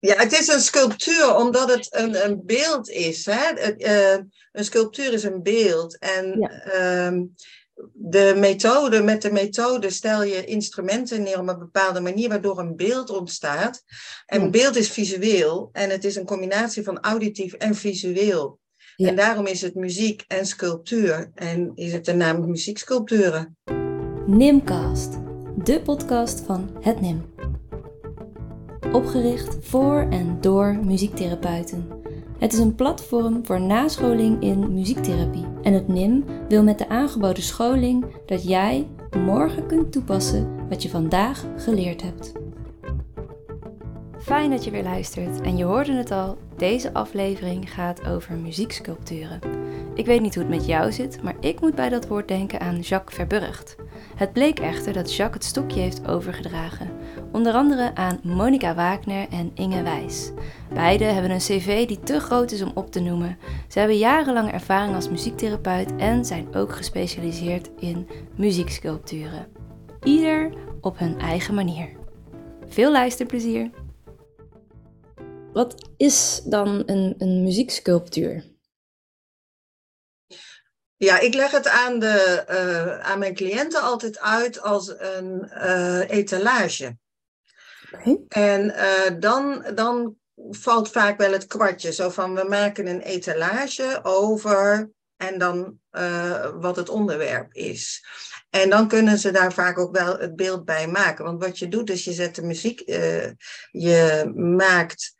Ja, het is een sculptuur omdat het een, een beeld is. Hè? Uh, een sculptuur is een beeld. En ja. Ehm, de methode, met de methode stel je instrumenten neer op een bepaalde manier waardoor een beeld ontstaat. En een beeld is visueel en het is een combinatie van auditief en visueel. En daarom is het muziek en sculptuur en is het de naam muzieksculpturen. Nimcast, de podcast van het NIM. Opgericht voor en door muziektherapeuten. Het is een platform voor nascholing in muziektherapie. En het NIM wil met de aangeboden scholing dat jij morgen kunt toepassen wat je vandaag geleerd hebt. Fijn dat je weer luistert en je hoorde het al, deze aflevering gaat over muzieksculpturen. Ik weet niet hoe het met jou zit, maar ik moet bij dat woord denken aan Jacques Verburgt. Het bleek echter dat Jacques het stokje heeft overgedragen, onder andere aan Monica Wagner en Inge Wijs. Beide hebben een cv die te groot is om op te noemen. Ze hebben jarenlange ervaring als muziektherapeut en zijn ook gespecialiseerd in muzieksculpturen. Ieder op hun eigen manier. Veel luisterplezier! Wat is dan een, een muzieksculptuur? Ja, ik leg het aan, de, uh, aan mijn cliënten altijd uit als een uh, etalage. En uh, dan, dan valt vaak wel het kwartje. Zo van, we maken een etalage over en dan wat het onderwerp is. En dan kunnen ze daar vaak ook wel het beeld bij maken. Want wat je doet is je zet de muziek, je maakt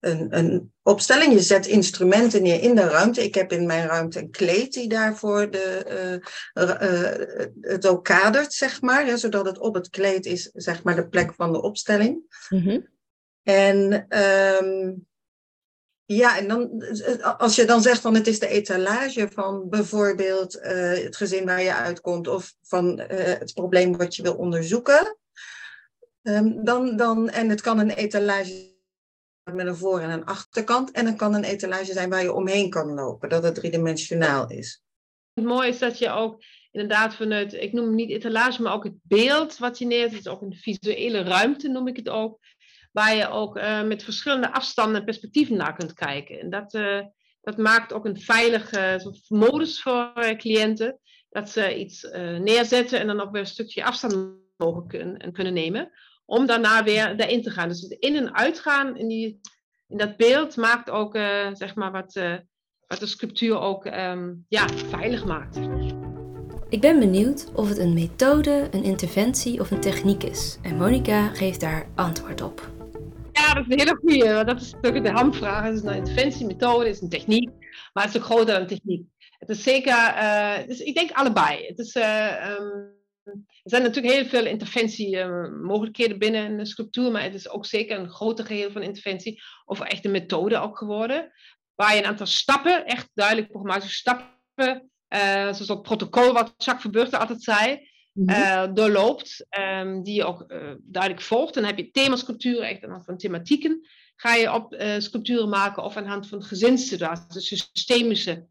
een, een opstelling. Je zet instrumenten neer in de ruimte. Ik heb in mijn ruimte een kleed die daarvoor de, uh, uh, het ook kadert, zeg maar. Zodat het op het kleed is, zeg maar, de plek van de opstelling. Mm-hmm. En um, ja, en dan, als je dan zegt van het is de etalage van bijvoorbeeld het gezin waar je uitkomt of van het probleem wat je wil onderzoeken. Um, dan, dan, en het kan een etalage met een voor- en een achterkant. En dan kan een etalage zijn waar je omheen kan lopen, dat het driedimensionaal is. Het mooie is dat je ook inderdaad vanuit, ik noem het niet etalage, maar ook het beeld wat je neerzet, ook een visuele ruimte noem ik het ook, waar je ook uh, met verschillende afstanden en perspectieven naar kunt kijken. En dat, uh, dat maakt ook een veilige modus voor cliënten, dat ze iets neerzetten en dan ook weer een stukje afstand mogen kunnen, kunnen nemen om daarna weer daarin te gaan. Dus het in- en uitgaan in, die, in dat beeld maakt ook uh, zeg maar wat, uh, wat de sculptuur ook um, ja, veilig maakt. Ik ben benieuwd of het een methode, een interventie of een techniek is. En Monica geeft daar antwoord op. Ja, dat is een hele goede. Dat is natuurlijk de hamvraag. Het is een interventie, methode, het is een techniek. Maar het is ook groter dan techniek. Het is zeker, uh, dus ik denk allebei. Het is um, er zijn natuurlijk heel veel interventiemogelijkheden binnen een sculptuur, maar het is ook zeker een groter geheel van interventie, of echt een methode ook geworden, waar je een aantal stappen, echt duidelijk programmatische stappen, uh, zoals dat protocol wat Jacques Verburgte altijd zei, uh, doorloopt, um, die je ook uh, duidelijk volgt. Dan heb je themasculpturen, echt aan de hand van thematieken, ga je op sculpturen maken of aan de hand van gezinssituaties, dus systemische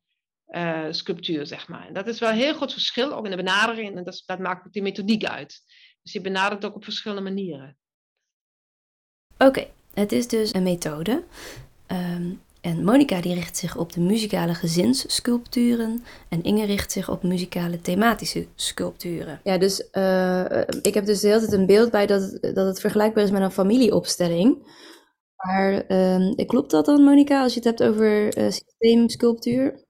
uh, sculptuur, zeg maar. En dat is wel een heel groot verschil, ook in de benadering, en dat, dat maakt ook die methodiek uit. Dus je benadert ook op verschillende manieren. Oké, okay, het is dus een methode. Um, en Monica die richt zich op de muzikale gezinssculpturen en Inge richt zich op muzikale thematische sculpturen. Ja, dus uh, ik heb dus de hele tijd een beeld bij dat, het, dat het vergelijkbaar is met een familieopstelling. Maar uh, klopt dat dan, Monica, als je het hebt over uh, systeemsculptuur?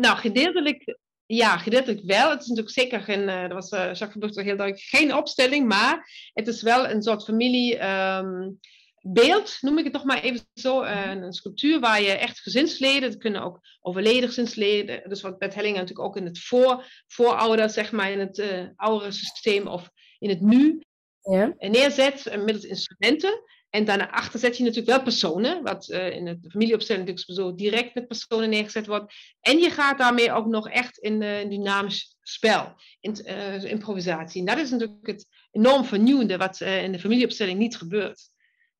Nou, gedeeltelijk, ja, gedeeltelijk wel. Het is natuurlijk zeker geen, uh, dat was uh, Jacques Verburg heel duidelijk, geen opstelling, maar het is wel een soort familiebeeld, um, noem ik het toch maar even zo. Uh, een sculptuur waar je echt gezinsleden, het kunnen ook overleden gezinsleden, dus wat met Hellingen natuurlijk ook in het voor, voorouder, zeg maar, in het uh, oudere systeem of in het nu, ja. neerzet middels instrumenten. En daarachter zet je natuurlijk wel personen, wat uh, in de familieopstelling natuurlijk zo direct met personen neergezet wordt. En je gaat daarmee ook nog echt in uh, een dynamisch spel, in, uh, improvisatie. En dat is natuurlijk het enorm vernieuwende wat in de familieopstelling niet gebeurt. Dus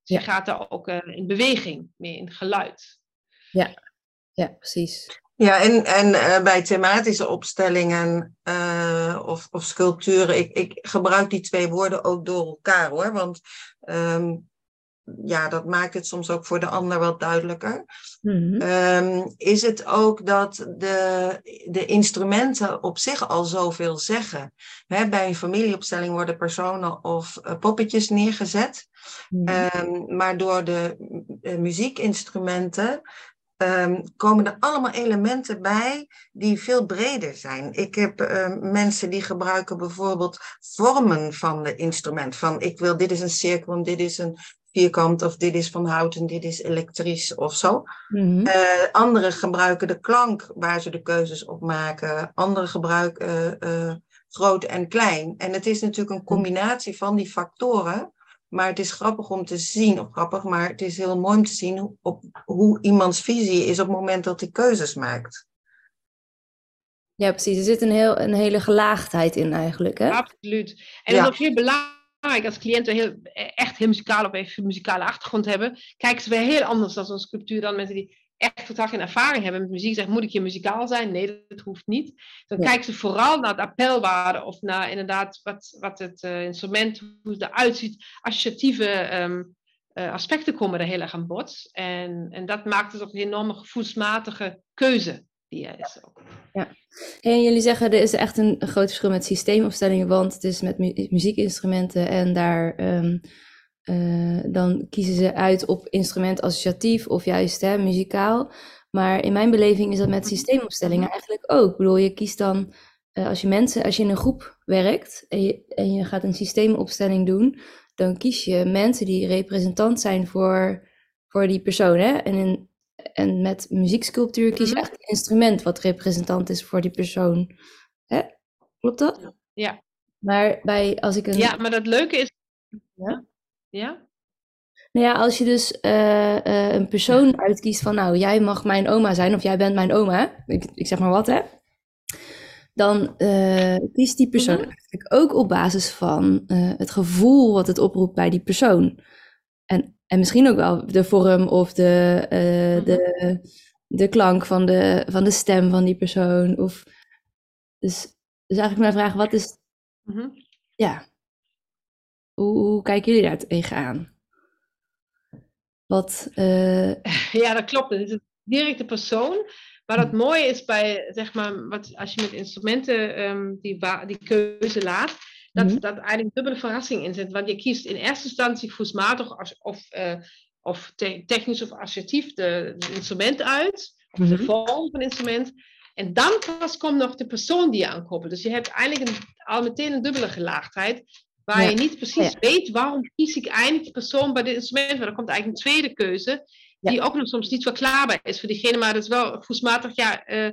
ja. je gaat daar ook in beweging mee, in geluid. Ja, ja precies. Ja, en, en bij thematische opstellingen of, of sculpturen, ik, ik gebruik die twee woorden ook door elkaar hoor. Want um, ja, dat maakt het soms ook voor de ander wat duidelijker. Mhm. Ehm, is het ook dat de, de instrumenten op zich al zoveel zeggen. Bij een familieopstelling worden personen of eh, poppetjes neergezet. Mhm. Ehm, maar door de eh, muziekinstrumenten ehm, komen er allemaal elementen bij die veel breder zijn. Ik heb mensen die gebruiken bijvoorbeeld vormen van de instrument. Van ik wil, dit is een cirkel dit is een vierkant of dit is van hout en dit is elektrisch of zo. Mhm. Eh, anderen gebruiken de klank waar ze de keuzes op maken. Anderen gebruiken eh, eh, groot en klein. En het is natuurlijk een combinatie van die factoren. Maar het is grappig om te zien, of grappig, maar het is heel mooi om te zien hoe, op, hoe iemands visie is op het moment dat hij keuzes maakt. Ja, precies. Er zit een, heel, een hele gelaagdheid in eigenlijk, hè? Absoluut. En Ja. dat is ook heel belangrijk als cliënten heel, echt heel muzikaal of even muzikale achtergrond hebben. Kijken ze weer heel anders dan zo'n sculptuur dan mensen die echt totaal geen ervaring hebben met muziek. Zeggen, moet ik hier muzikaal zijn? Nee, dat hoeft niet. Dan Ja. kijken ze vooral naar de appelwaarde of naar inderdaad wat, wat het eh, instrument, hoe het eruit ziet. Associatieve ehm, eh, aspecten komen er heel erg aan bod. En, en dat maakt het ook een enorme gevoelsmatige keuze die er is. Ook. En jullie zeggen er is echt een, groot verschil met systeemopstellingen, want het is met mu- muziekinstrumenten en daar ehm, eh, dan kiezen ze uit op instrument associatief of juist hè, muzikaal. Maar in mijn beleving is dat met systeemopstellingen eigenlijk ook. Ik bedoel, je kiest dan, eh, als je mensen, als je in een groep werkt en je, en je gaat een systeemopstelling doen, dan kies je mensen die representant zijn voor, voor die persoon. Hè? En, in, en met muzieksculptuur kies je Mhm. echt een instrument wat representant is voor die persoon. Hè? Klopt dat? Ja. Maar bij, als ik een, ja, maar dat leuke is. Ja? Ja? Nou ja, als je dus eh, eh, een persoon uitkiest van, nou, jij mag mijn oma zijn of jij bent mijn oma, ik, ik zeg maar wat, hè? Dan eh, kiest die persoon Mhm. eigenlijk ook op basis van het gevoel wat het oproept bij die persoon. En, en misschien ook wel de vorm of de, eh, Mhm. de, de klank van de, van de stem van die persoon. Of, dus, dus eigenlijk mijn vraag, wat is, Mhm. ja, hoe, hoe kijken jullie daar tegenaan? Wat, eh, Ja, dat klopt. Het is een directe persoon. Maar het mooie is bij, zeg maar, wat, als je met instrumenten ehm, die, die keuze laat, dat Mhm. dat eigenlijk een dubbele verrassing in zit. Want je kiest in eerste instantie voelsmatig als, of, eh, of te- technisch of associatief de, de instrument uit, of de Mhm. vorm van het instrument. En dan pas komt nog de persoon die je aankoppelt. Dus je hebt eigenlijk een, al meteen een dubbele gelaagdheid. Waar Ja. je niet precies Ja. weet waarom kies ik eigenlijk die persoon bij dit instrument. Maar dan komt eigenlijk een tweede keuze die ook nog soms niet verklaarbaar is voor diegene, maar dat is wel gevoelsmatig, ja, eh,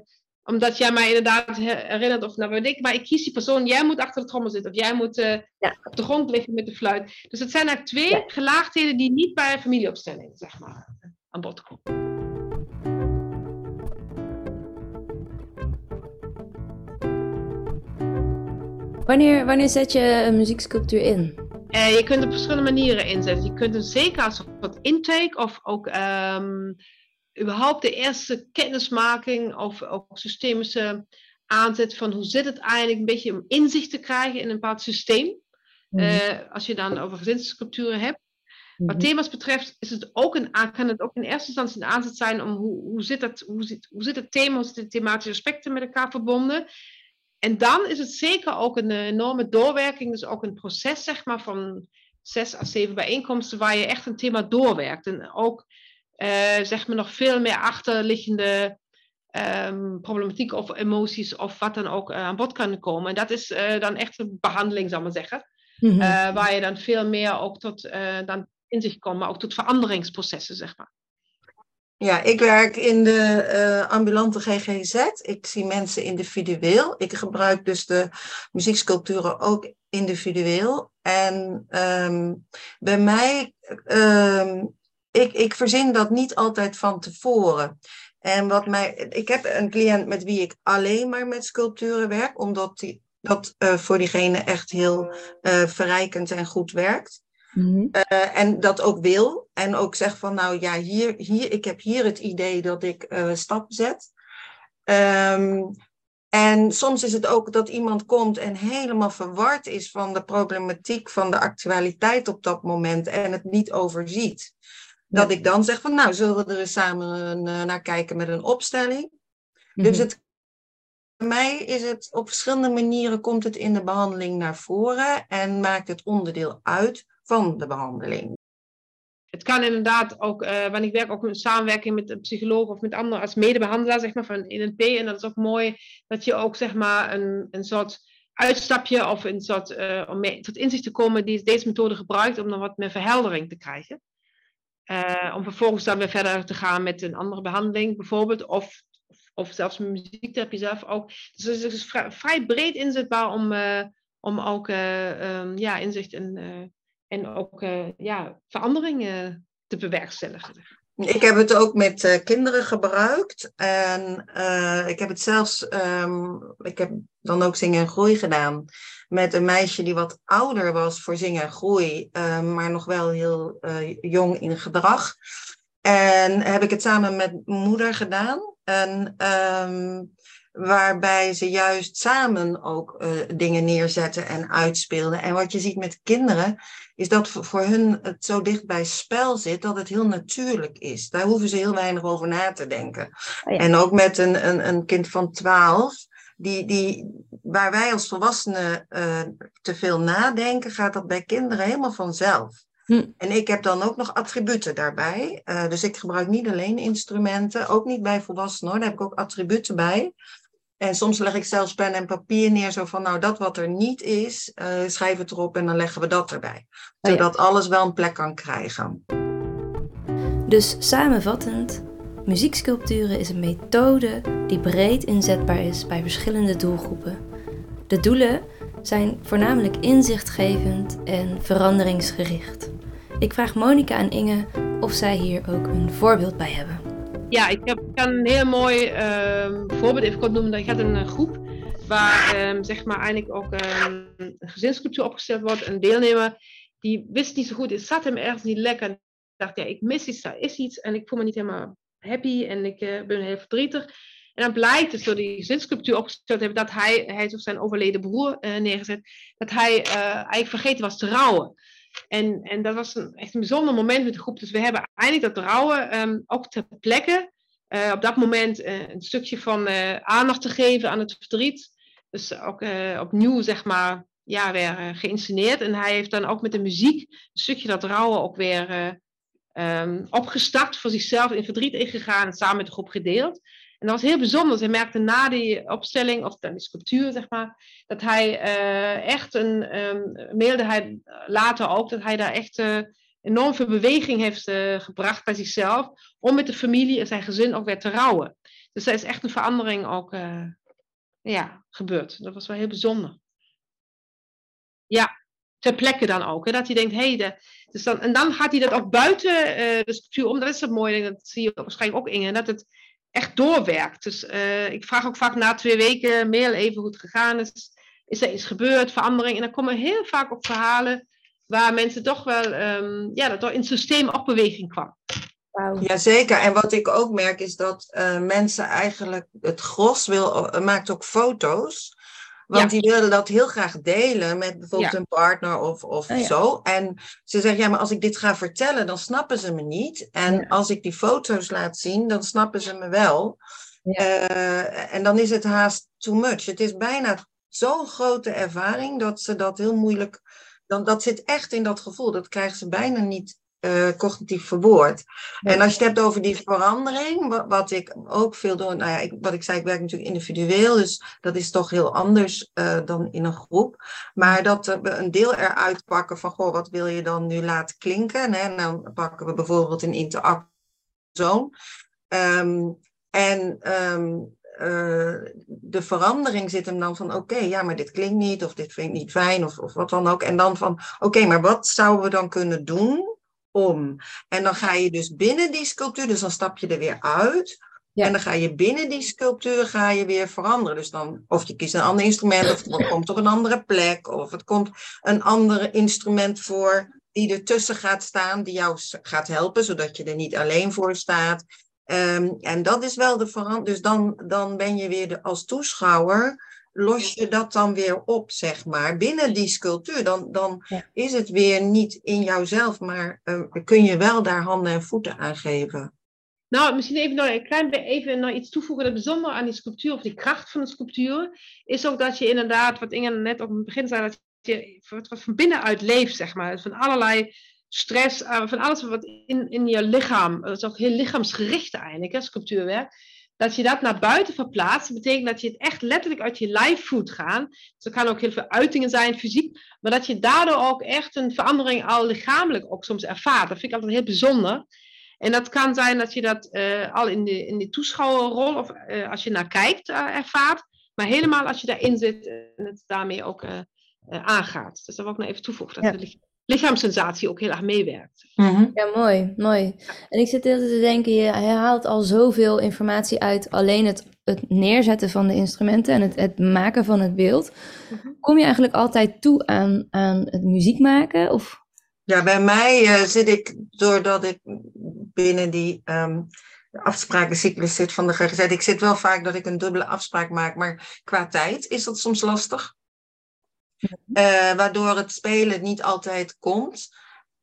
omdat jij mij inderdaad her- herinnert of nou weet ik, maar ik kies die persoon, jij moet achter de trommel zitten of jij moet eh, Ja. op de grond liggen met de fluit. Dus het zijn eigenlijk twee Ja. gelaagdheden die niet bij een familieopstelling, zeg maar, aan bod komen. wanneer, wanneer zet je een muzieksculptuur in? Eh, je kunt het op verschillende manieren inzetten. Je kunt hem zeker als soort intake of ook ehm, überhaupt de eerste kennismaking of ook systemische aanzet van hoe zit het eigenlijk, een beetje om inzicht te krijgen in een bepaald systeem. Eh, als je dan over gezinssculpturen hebt. Wat Mhm. thema's betreft is het ook een, kan het ook in eerste instantie een aanzet zijn om hoe, hoe, zit, het, hoe, zit, hoe zit het thema, hoe zitten de thematische aspecten met elkaar verbonden. En dan is het zeker ook een enorme doorwerking, dus ook een proces zeg maar, van zes à zeven bijeenkomsten waar je echt een thema doorwerkt. En ook eh, zeg maar nog veel meer achterliggende ehm, problematiek of emoties of wat dan ook eh, aan bod kan komen. En dat is eh, dan echt een behandeling, zal ik maar zeggen. Mhm. Waar je dan veel meer ook tot dan inzicht komt, maar ook tot veranderingsprocessen, zeg maar. Ja, ik werk in de ambulante GGZ. Ik zie mensen individueel. Ik gebruik dus de muzieksculpturen ook individueel. En ehm, bij mij, ehm, ik, ik verzin dat niet altijd van tevoren. En wat mij, ik heb een cliënt met wie ik alleen maar met sculpturen werk, omdat die, dat eh, voor diegene echt heel eh, verrijkend en goed werkt. Mhm. Eh, en dat ook wil. En ook zeg van, nou ja, hier, hier, ik heb hier het idee dat ik stappen zet. Ehm, En soms is het ook dat iemand komt en helemaal verward is van de problematiek, van de actualiteit op dat moment en het niet overziet. Dat ik dan zeg van nou, zullen we er eens samen eh, naar kijken met een opstelling. Dus Mhm. het, bij mij is het op verschillende manieren komt het in de behandeling naar voren en maakt het onderdeel uit van de behandeling. Het kan inderdaad ook, eh want ik werk ook in samenwerking met een psycholoog of met anderen als medebehandelaar zeg maar, van NNP. En dat is ook mooi dat je ook zeg maar, een, een soort uitstapje of een soort, eh, om mee, tot inzicht te komen die deze methode gebruikt om dan wat meer verheldering te krijgen. Eh, om vervolgens dan weer verder te gaan met een andere behandeling bijvoorbeeld. Of, of zelfs muziektherapie zelf ook. Dus het is vrij, vrij breed inzetbaar om, eh, om ook eh, ehm, ja, inzicht en, en ook ja, verandering eh, te bewerkstelligen. Ik heb het ook met eh, kinderen gebruikt. En eh, ik heb het zelfs, ehm, ik heb dan ook zingen en groei gedaan. Met een meisje die wat ouder was voor zingen en groei, eh, maar nog wel heel jong in gedrag. En heb ik het samen met moeder gedaan. En ehm, waarbij ze juist samen ook eh, dingen neerzetten en uitspeelden. En wat je ziet met kinderen, is dat voor hun het zo dicht bij spel zit dat het heel natuurlijk is. Daar hoeven ze heel weinig over na te denken. Oh ja. En ook met een, een, een kind van 12, die, die, waar wij als volwassenen eh, te veel nadenken, gaat dat bij kinderen helemaal vanzelf. Hm. En ik heb dan ook nog attributen daarbij. Eh, dus ik gebruik niet alleen instrumenten, ook niet bij volwassenen hoor. Daar heb ik ook attributen bij. En soms leg ik zelfs pen en papier neer, zo van, nou, dat wat er niet is, eh, schrijf het erop en dan leggen we dat erbij. ja. Zodat alles wel een plek kan krijgen. Dus samenvattend, muzieksculpturen is een methode die breed inzetbaar is bij verschillende doelgroepen. De doelen zijn voornamelijk inzichtgevend en veranderingsgericht. Ik vraag Monika en Inge of zij hier ook een voorbeeld bij hebben. Ja, ik heb, een heel mooi ehm, voorbeeld even kort noemen. Ik had een eh, groep waar ehm, zeg maar eigenlijk ook ehm, een gezinscultuur opgesteld wordt. Een deelnemer die wist niet zo goed, het zat hem ergens niet lekker. En dacht, ja, ik mis iets, daar is iets en ik voel me niet helemaal happy en ik eh, ben heel verdrietig. En dan blijkt dus door die gezinscultuur opgesteld te hebben dat hij, hij ook zijn overleden broer eh, neergezet, dat hij eigenlijk vergeten was te rouwen. En, en dat was een, echt een bijzonder moment met de groep. Dus we hebben eindelijk dat rouwen ehm, ook ter plekke. eh, op dat moment eh, een stukje van eh, aandacht te geven aan het verdriet. Dus ook opnieuw, zeg maar, ja, weer geïnsceneerd. En hij heeft dan ook met de muziek een stukje dat rouwen ook weer eh, ehm, opgestart voor zichzelf in verdriet ingegaan en samen met de groep gedeeld. En dat was heel bijzonder. Hij merkte na die opstelling, of dan die sculptuur, zeg maar, dat hij eh, echt een, um, mailde hij later ook, dat hij daar echt eh, enorm veel beweging heeft eh, gebracht bij zichzelf, om met de familie en zijn gezin ook weer te rouwen. Dus er is echt een verandering ook ja, gebeurd. Dat was wel heel bijzonder. Ja, ter plekke dan ook. Hè, dat hij denkt, hé, hey, dus dan, en dan gaat hij dat ook buiten de sculptuur om. Dat is het mooie, dat zie je waarschijnlijk ook Inge, dat het echt doorwerkt. Dus uh, ik vraag ook vaak na twee weken mail even hoe het gegaan is. Is er iets gebeurd, verandering? En dan komen heel vaak op verhalen waar mensen toch wel, um, ja, dat er in het systeem ook beweging kwam. Wow. Jazeker. En wat ik ook merk is dat uh, mensen eigenlijk, het gros wil, uh, maakt ook foto's. Want ja. die willen dat heel graag delen met bijvoorbeeld ja. een partner of, of oh, ja. zo. En ze zeggen, ja, maar als ik dit ga vertellen, dan snappen ze me niet. En als ik die foto's laat zien, dan snappen ze me wel. Uh, en dan is het haast too much. Het is bijna zo'n grote ervaring dat ze dat heel moeilijk... Dan, dat zit echt in dat gevoel. Dat krijgen ze bijna niet uh, cognitief verwoord. Ja. En als je het hebt over die verandering, wat, wat ik ook veel doe, nou ja, ik, wat ik zei, ik werk natuurlijk individueel, dus dat is toch heel anders uh, dan in een groep. Maar dat we een deel eruit pakken van, goh, wat wil je dan nu laten klinken? Hè? En dan pakken we bijvoorbeeld een interactie. Um, en um, uh, de verandering zit hem dan van, oké, okay, ja, maar dit klinkt niet, of dit vind ik niet fijn, of, of wat dan ook. En dan van, oké, okay, maar wat zouden we dan kunnen doen om? En dan ga je dus binnen die sculptuur, dus dan stap je er weer uit. Ja. En dan ga je binnen die sculptuur ga je weer veranderen. Dus dan, of je kiest een ander instrument, of het komt op een andere plek, of het komt een ander instrument voor die ertussen gaat staan, die jou gaat helpen, zodat je er niet alleen voor staat. Ehm, en dat is wel de verandering. Dus dan, dan ben je weer de, als toeschouwer, los je dat dan weer op, zeg maar, binnen die sculptuur. Dan, dan is het weer niet in jouzelf, maar uh, kun je wel daar handen en voeten aan geven. Nou, misschien even nog een klein beetje even nog iets toevoegen. Het bijzondere aan die sculptuur, of die kracht van de sculptuur, is ook dat je inderdaad, wat Inge net op het begin zei, dat je wat van binnenuit leeft, zeg maar. Van allerlei stress, uh, van alles wat in, in je lichaam, dat is ook heel lichaamsgericht eigenlijk, hè, sculptuurwerk. Dat je dat naar buiten verplaatst, betekent dat je het echt letterlijk uit je lijf voelt gaan. Dus er kan ook heel veel uitingen zijn, fysiek, maar dat je daardoor ook echt een verandering al lichamelijk ook soms ervaart. Dat vind ik altijd heel bijzonder. En dat kan zijn dat je dat uh, al in de, in de toeschouwerrol of uh, als je naar kijkt uh, ervaart, maar helemaal als je daarin zit en het daarmee ook aangaat. Dus dat wil ik nog even toevoegen. Dat ja lichaamssensatie ook heel erg meewerkt. Mm Ja, mooi, mooi. En ik zit altijd te denken, je haalt al zoveel informatie uit alleen het, het neerzetten van de instrumenten en het, het maken van het beeld. Mhm. Kom je eigenlijk altijd toe aan, aan het muziek maken? Of? Ja, bij mij uh, zit ik, doordat ik binnen die um, afsprakencyclus zit van de GGZ, ik zit wel vaak dat ik een dubbele afspraak maak, maar qua tijd is dat soms lastig. Uh, waardoor het spelen niet altijd komt.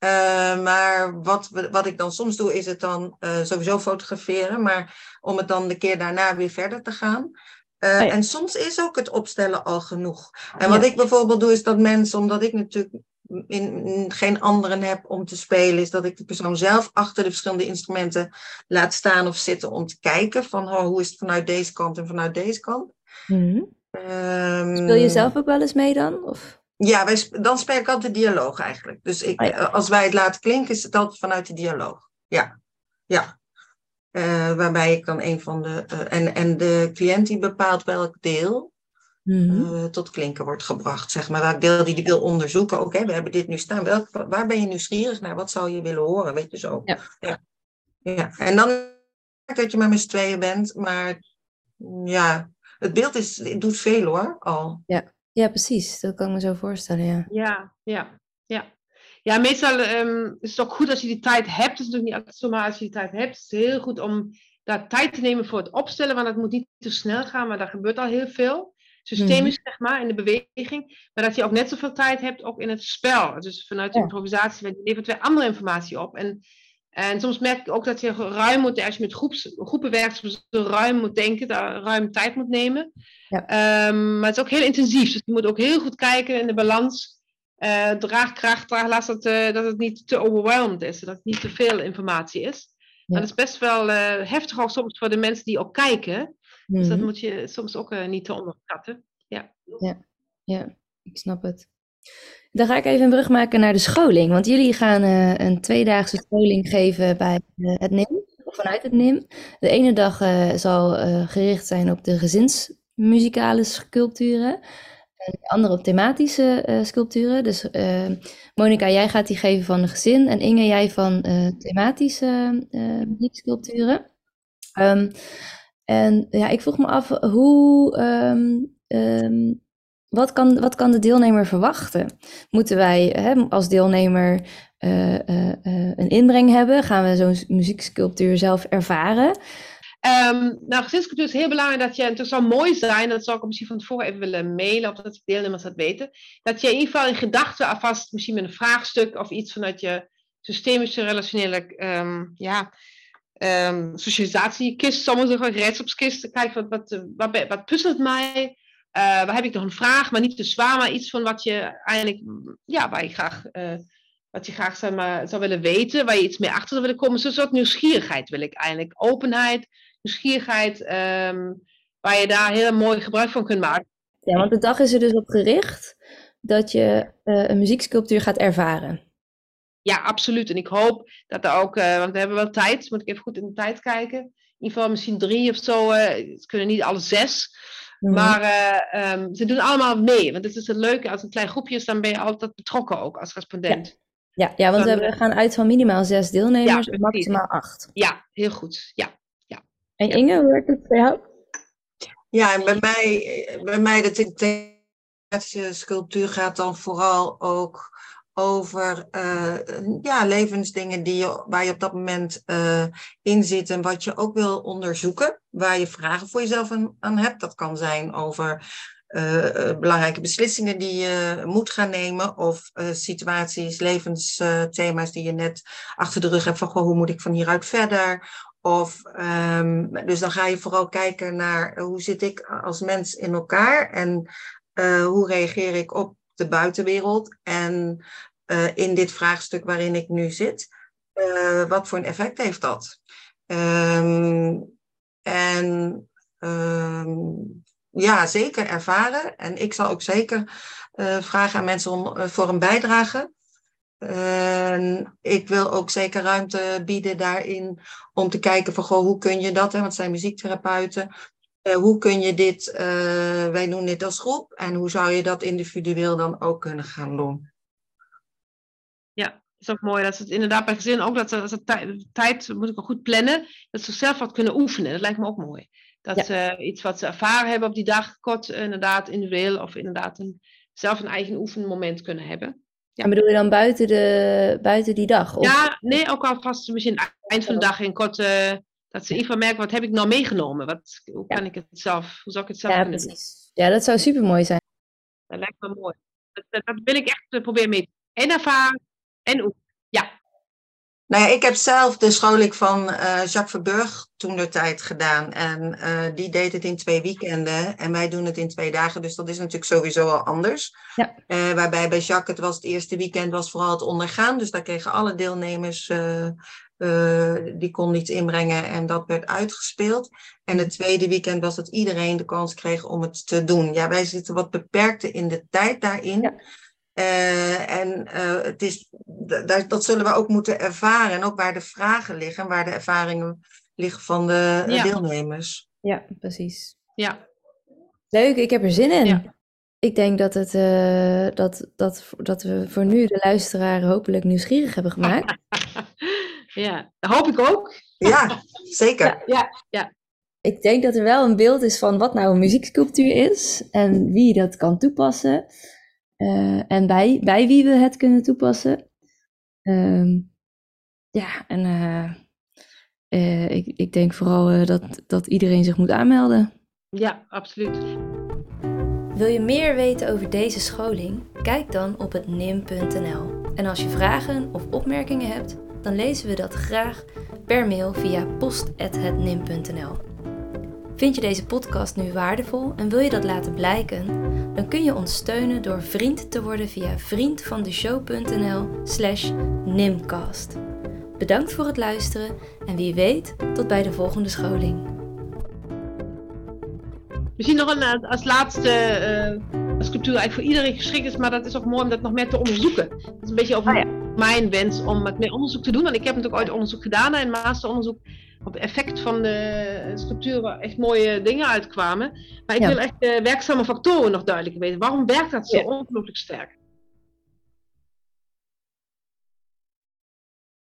Uh, maar wat, wat ik dan soms doe, is het dan uh, sowieso fotograferen, maar om het dan de keer daarna weer verder te gaan. Oh en soms is ook het opstellen al genoeg. En wat ik bijvoorbeeld doe, is dat mensen, omdat ik natuurlijk in, geen anderen heb om te spelen, is dat ik de persoon zelf achter de verschillende instrumenten laat staan of zitten om te kijken van oh, hoe is het vanuit deze kant en vanuit deze kant. Mm Um, Speel je zelf ook wel eens mee dan? Of? Ja, wij, dan speel ik altijd dialoog eigenlijk. Dus ik, oh eh, als wij het laten klinken, is het altijd vanuit de dialoog. Ja, ja. Uh, waarbij ik dan een van de. Uh, en, en de cliënt die bepaalt welk deel mm-hmm. tot klinken wordt gebracht. Zeg maar welk deel die die wil onderzoeken. Oké, we hebben dit nu staan. Welk, waar ben je nieuwsgierig naar? Wat zou je willen horen? Weet je zo. Ja. ja. ja. En dan dat je maar met z'n tweeën bent, maar ja, het beeld is, het doet veel hoor, al. Ja. ja, precies. Dat kan ik me zo voorstellen, ja. Ja, ja, ja. Ja, meestal um, is het ook goed als je die tijd hebt. Het is natuurlijk niet altijd zomaar als je die tijd hebt. Het is heel goed om daar tijd te nemen voor het opstellen, want het moet niet te snel gaan, maar daar gebeurt al heel veel. Systemisch, mm. zeg maar, in de beweging. Maar dat je ook net zoveel tijd hebt, ook in het spel. Dus vanuit de improvisatie, je levert weer andere informatie op. En en soms merk ik ook dat je ruim moet, als je met groeps, groepen werkt, soms ruim moet denken, daar ruim tijd moet nemen. Ja. Um, maar het is ook heel intensief, dus je moet ook heel goed kijken in de balans. Uh, draagkracht, draaglast, dat, uh, dat het niet te overwhelmed is, dat het niet te veel informatie is. Ja. Dat is best wel uh, heftig ook soms voor de mensen die ook kijken. Mm -hmm. Dus dat mhm. moet je soms ook niet te onderschatten. Ja. ja, ja, ik snap het. Dan ga ik even een brug maken naar de scholing. Want jullie gaan uh, een tweedaagse scholing geven bij uh, het NIM, of vanuit het NIM. De ene dag uh, zal gericht zijn op de gezinsmuzikale sculpturen. En de andere op thematische sculpturen. Dus Monika, jij gaat die geven van de gezin. En Inge, jij van thematische muzieksculpturen. Um, en ja, ik vroeg me af hoe. Um, wat kan, wat kan de deelnemer verwachten? Moeten wij hè, als deelnemer uh, uh, een inbreng hebben? Gaan we zo'n muzieksculptuur zelf ervaren? Um, nou, gezinscultuur is heel belangrijk dat je, en het zou mooi zijn, dat zou ik misschien van tevoren even willen mailen, of dat deelnemers dat weten, dat je in ieder geval in gedachten alvast misschien met een vraagstuk of iets vanuit je systemische relationele um, ja, um, socialisatiekist, sommigen zeggen gereedschapskist, kijk wat, wat, wat, wat puzzelt mij, uh, waar heb ik nog een vraag, maar niet te zwaar, maar iets van wat je eigenlijk, ja, waar je graag, uh, wat je graag zeg maar, zou willen weten, waar je iets meer achter zou willen komen. Zo'n soort nieuwsgierigheid wil ik eigenlijk. Openheid, nieuwsgierigheid, um, waar je daar heel mooi gebruik van kunt maken. Ja, want de dag is er dus op gericht dat je uh, een muzieksculptuur gaat ervaren. Ja, absoluut. En ik hoop dat er ook, want we hebben wel tijd, moet ik even goed in de tijd kijken. In ieder geval misschien drie of zo, het kunnen niet alle zes. Mhm. Maar uh, um, ze doen allemaal mee. Want het is het leuke, als een klein groepje is, dan ben je altijd betrokken ook als respondent. Ja, ja, want dan, we gaan uit van minimaal zes deelnemers, ja, maximaal acht. Ja, heel goed. Ja, ja. En Inge, hoe werkt het voor jou? Ja, en bij mij, bij mij de sculptuur gaat dan vooral ook over uh, ja, levensdingen die je, waar je op dat moment uh, in zit en wat je ook wil onderzoeken, waar je vragen voor jezelf aan, aan hebt. Dat kan zijn over uh, belangrijke beslissingen die je moet gaan nemen of situaties, levensthema's die je net achter de rug hebt van goh, hoe moet ik van hieruit verder? Of, um, dus dan ga je vooral kijken naar hoe zit ik als mens in elkaar en hoe reageer ik op de buitenwereld en uh, in dit vraagstuk waarin ik nu zit. Uh, wat voor een effect heeft dat? Um, en um, ja, zeker ervaren. En ik zal ook zeker uh, vragen aan mensen om, voor een bijdrage. ik wil ook zeker ruimte bieden daarin om te kijken van goh, hoe kun je dat, hè, want het zijn muziektherapeuten, uh, hoe kun je dit, uh, wij doen dit als groep, en hoe zou je dat individueel dan ook kunnen gaan doen? Ja, dat is ook mooi. Dat ze het inderdaad bij gezinnen ook, dat ze, dat tijd, tijd moet ik ook goed plannen, dat ze zelf wat kunnen oefenen. Dat lijkt me ook mooi. Dat ja. ze iets wat ze ervaren hebben op die dag, kort inderdaad individueel, of inderdaad een, zelf een eigen oefenmoment kunnen hebben. Ja. En bedoel je dan buiten, de, buiten die dag? Of? Ja, nee, ook alvast misschien eind van de dag in kort... Dat ze even merken, wat heb ik nou meegenomen? Wat, hoe kan ik het zelf, hoe zou ik het zelf ja, kunnen precies. Ja, dat zou super mooi zijn. Dat lijkt me mooi. Dat, dat wil ik echt proberen mee. En ervaren en oefenen. Ja. Nou ja, ik heb zelf de scholing van uh, Jacques Verburg toen de tijd gedaan. En uh, die deed het in twee weekenden. En wij doen het in twee dagen. Dus dat is natuurlijk sowieso al anders. Ja. Uh, waarbij bij Jacques het was het eerste weekend was vooral het ondergaan. Dus daar kregen alle deelnemers uh, die kon iets inbrengen en dat werd uitgespeeld. En het tweede weekend was dat iedereen de kans kreeg om het te doen. Ja, wij zitten wat beperkter in de tijd daarin. Ja. Uh, en uh, het is, dat, dat zullen we ook moeten ervaren. En ook waar de vragen liggen, waar de ervaringen liggen van de Ja. deelnemers. Ja, precies. Ja. Leuk, ik heb er zin in. Ja. Ik denk dat, het, eh, dat, dat, dat we voor nu de luisteraar hopelijk nieuwsgierig hebben gemaakt. ja, dat hoop ik ook. Ja, zeker. Ja, ja, ja. Ik denk dat er wel een beeld is van wat nou een muzieksculptuur is en wie dat kan toepassen. eh, en bij, bij wie we het kunnen toepassen. Ehm, ja, en eh, eh, ik, ik denk vooral dat, dat iedereen zich moet aanmelden. ja absoluut. Wil je meer weten over deze scholing? Kijk dan op het nim.nl. En als je vragen of opmerkingen hebt, dan lezen we dat graag per mail via post.hetnim.nl. Vind je deze podcast nu waardevol en wil je dat laten blijken? Dan kun je ons steunen door vriend te worden via vriendvandeshow.nl slash nimcast. Bedankt voor het luisteren en wie weet tot bij de volgende scholing. Misschien nog een, eh, als laatste eh, sculptuur eigenlijk voor iedereen geschikt is, maar dat is ook mooi om dat nog meer te onderzoeken. Dat is een beetje over Ah, ja. Mijn wens om wat meer onderzoek te doen, want ik heb natuurlijk ooit onderzoek gedaan en masteronderzoek op effect van de sculptuur waar echt mooie dingen uitkwamen. Maar ik Ja. wil echt de werkzame factoren nog duidelijker weten. Waarom werkt dat zo Ja. ongelooflijk sterk?